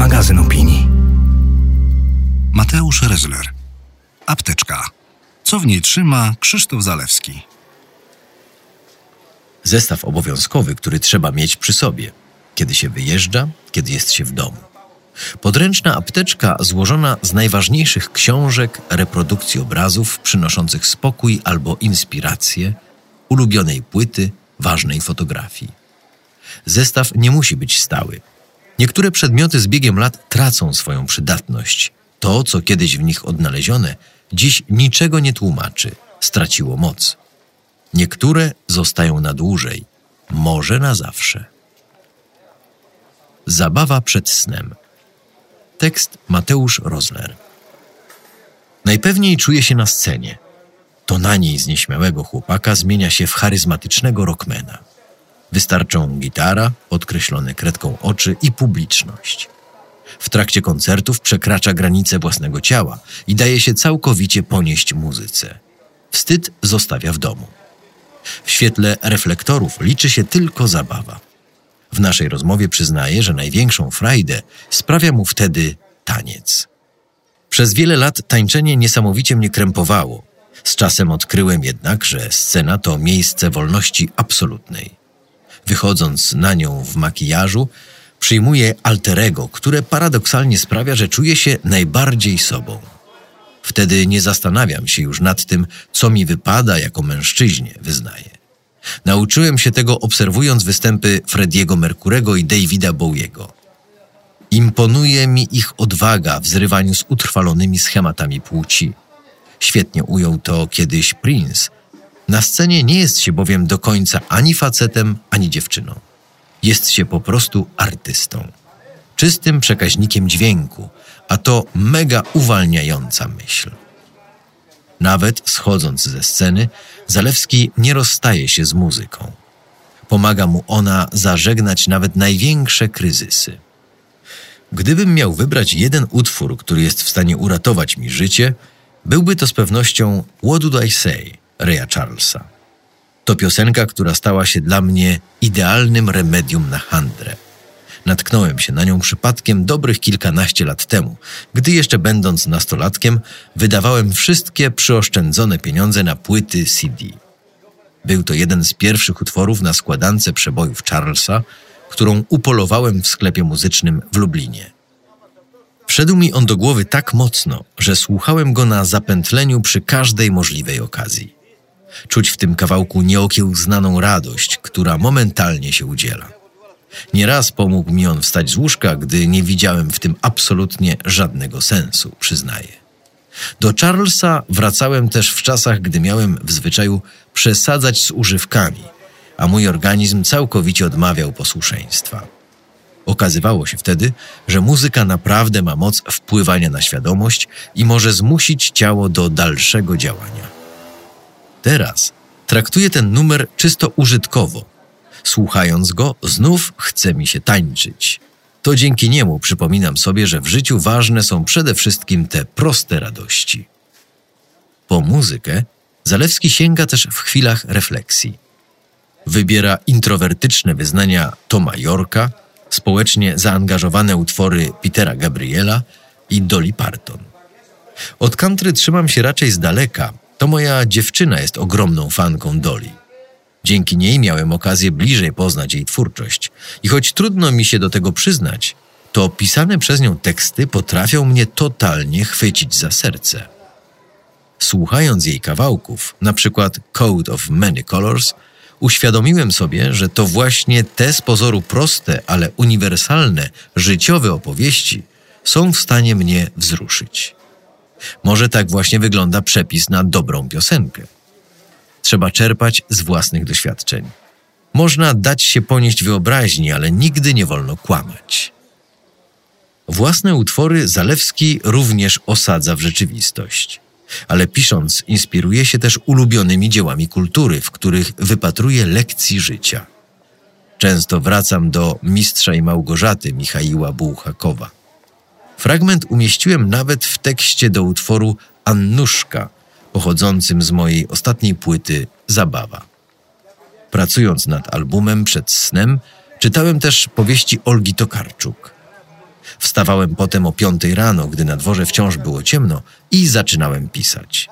magazyn opinii. Mateusz Rezler. Apteczka. Co w niej trzyma Krzysztof Zalewski? Zestaw obowiązkowy, który trzeba mieć przy sobie, kiedy się wyjeżdża, kiedy jest się w domu. Podręczna apteczka złożona z najważniejszych książek, reprodukcji obrazów przynoszących spokój albo inspirację, ulubionej płyty, ważnej fotografii. Zestaw nie musi być stały. Niektóre przedmioty z biegiem lat tracą swoją przydatność. To, co kiedyś w nich odnalezione, dziś niczego nie tłumaczy, straciło moc. Niektóre zostają na dłużej, może na zawsze. Zabawa przed snem. Tekst Mateusz Rozler. Najpewniej czuje się na scenie. To na niej z nieśmiałego chłopaka zmienia się w charyzmatycznego rockmana. Wystarczą gitara, podkreślone kredką oczy i publiczność. W trakcie koncertów przekracza granice własnego ciała i daje się całkowicie ponieść muzyce. Wstyd zostawia w domu. W świetle reflektorów liczy się tylko zabawa. W naszej rozmowie przyznaje, że największą frajdę sprawia mu wtedy taniec. Przez wiele lat tańczenie niesamowicie mnie krępowało. Z czasem odkryłem jednak, że scena to miejsce wolności absolutnej. Wychodząc na nią w makijażu, przyjmuję alterego, które paradoksalnie sprawia, że czuję się najbardziej sobą. Wtedy nie zastanawiam się już nad tym, co mi wypada jako mężczyźnie, wyznaję. Nauczyłem się tego obserwując występy Frediego Merkurego i Davida Bowiego. Imponuje mi ich odwaga w zrywaniu z utrwalonymi schematami płci. Świetnie ujął to kiedyś Prince. Na scenie nie jest się bowiem do końca ani facetem, ani dziewczyną. Jest się po prostu artystą. Czystym przekaźnikiem dźwięku, a to mega uwalniająca myśl. Nawet schodząc ze sceny, Zalewski nie rozstaje się z muzyką. Pomaga mu ona zażegnać nawet największe kryzysy. Gdybym miał wybrać jeden utwór, który jest w stanie uratować mi życie, byłby to z pewnością What Did I Say Raya Charlesa. To piosenka, która stała się dla mnie idealnym remedium na handrę. Natknąłem się na nią przypadkiem dobrych kilkanaście lat temu, gdy jeszcze będąc nastolatkiem wydawałem wszystkie przyoszczędzone pieniądze na płyty CD. Był to jeden z pierwszych utworów na składance przebojów Charlesa, którą upolowałem w sklepie muzycznym w Lublinie. Wszedł mi on do głowy tak mocno, że słuchałem go na zapętleniu przy każdej możliwej okazji. Czuć w tym kawałku nieokiełznaną radość, która momentalnie się udziela. Nieraz pomógł mi on wstać z łóżka, gdy nie widziałem w tym absolutnie żadnego sensu, przyznaję. Do Charlesa wracałem też w czasach, gdy miałem w zwyczaju przesadzać z używkami, a mój organizm całkowicie odmawiał posłuszeństwa. Okazywało się wtedy, że muzyka naprawdę ma moc wpływania na świadomość i może zmusić ciało do dalszego działania. Teraz traktuję ten numer czysto użytkowo. Słuchając go, znów chce mi się tańczyć. To dzięki niemu przypominam sobie, że w życiu ważne są przede wszystkim te proste radości. Po muzykę Zalewski sięga też w chwilach refleksji. Wybiera introwertyczne wyznania Toma Yorka, społecznie zaangażowane utwory Petera Gabriela i Dolly Parton. Od country trzymam się raczej z daleka, to moja dziewczyna jest ogromną fanką Dolly. Dzięki niej miałem okazję bliżej poznać jej twórczość. I choć trudno mi się do tego przyznać, to pisane przez nią teksty potrafią mnie totalnie chwycić za serce. Słuchając jej kawałków, na przykład Code of Many Colors, uświadomiłem sobie, że to właśnie te z pozoru proste, ale uniwersalne, życiowe opowieści są w stanie mnie wzruszyć. Może tak właśnie wygląda przepis na dobrą piosenkę. Trzeba czerpać z własnych doświadczeń. Można dać się ponieść wyobraźni, ale nigdy nie wolno kłamać. Własne utwory Zalewski również osadza w rzeczywistość. Ale pisząc, inspiruje się też ulubionymi dziełami kultury, w których wypatruje lekcji życia. Często wracam do Mistrza i Małgorzaty Michaiła Bułhakowa. Fragment umieściłem nawet w tekście do utworu Annuszka, pochodzącym z mojej ostatniej płyty Zabawa. Pracując nad albumem przed snem, czytałem też powieści Olgi Tokarczuk. Wstawałem potem o piątej rano, gdy na dworze wciąż było ciemno i zaczynałem pisać.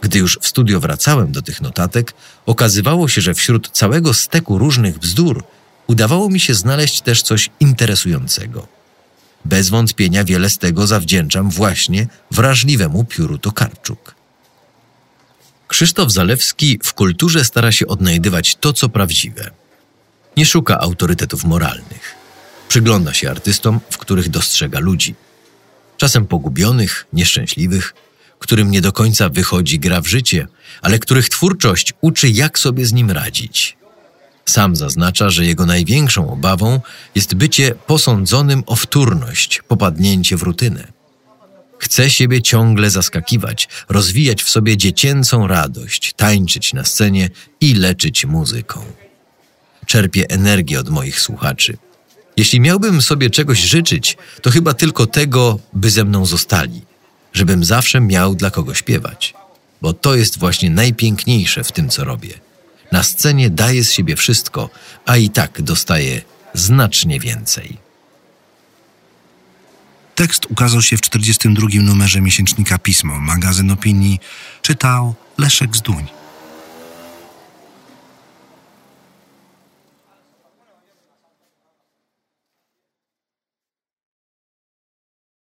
Gdy już w studio wracałem do tych notatek, okazywało się, że wśród całego steku różnych bzdur udawało mi się znaleźć też coś interesującego. Bez wątpienia wiele z tego zawdzięczam właśnie wrażliwemu pióru Tokarczuk. Krzysztof Zalewski w kulturze stara się odnajdywać to, co prawdziwe. Nie szuka autorytetów moralnych. Przygląda się artystom, w których dostrzega ludzi. Czasem pogubionych, nieszczęśliwych, którym nie do końca wychodzi gra w życie, ale których twórczość uczy, jak sobie z nim radzić. Sam zaznacza, że jego największą obawą jest bycie posądzonym o wtórność, popadnięcie w rutynę. Chce siebie ciągle zaskakiwać, rozwijać w sobie dziecięcą radość, tańczyć na scenie i leczyć muzyką. Czerpię energię od moich słuchaczy. Jeśli miałbym sobie czegoś życzyć, to chyba tylko tego, by ze mną zostali, żebym zawsze miał dla kogo śpiewać, bo to jest właśnie najpiękniejsze w tym, co robię. Na scenie daję z siebie wszystko, a i tak dostaję znacznie więcej. Tekst ukazał się w 42 numerze miesięcznika Pismo, magazyn opinii. Czytał Leszek Zduń.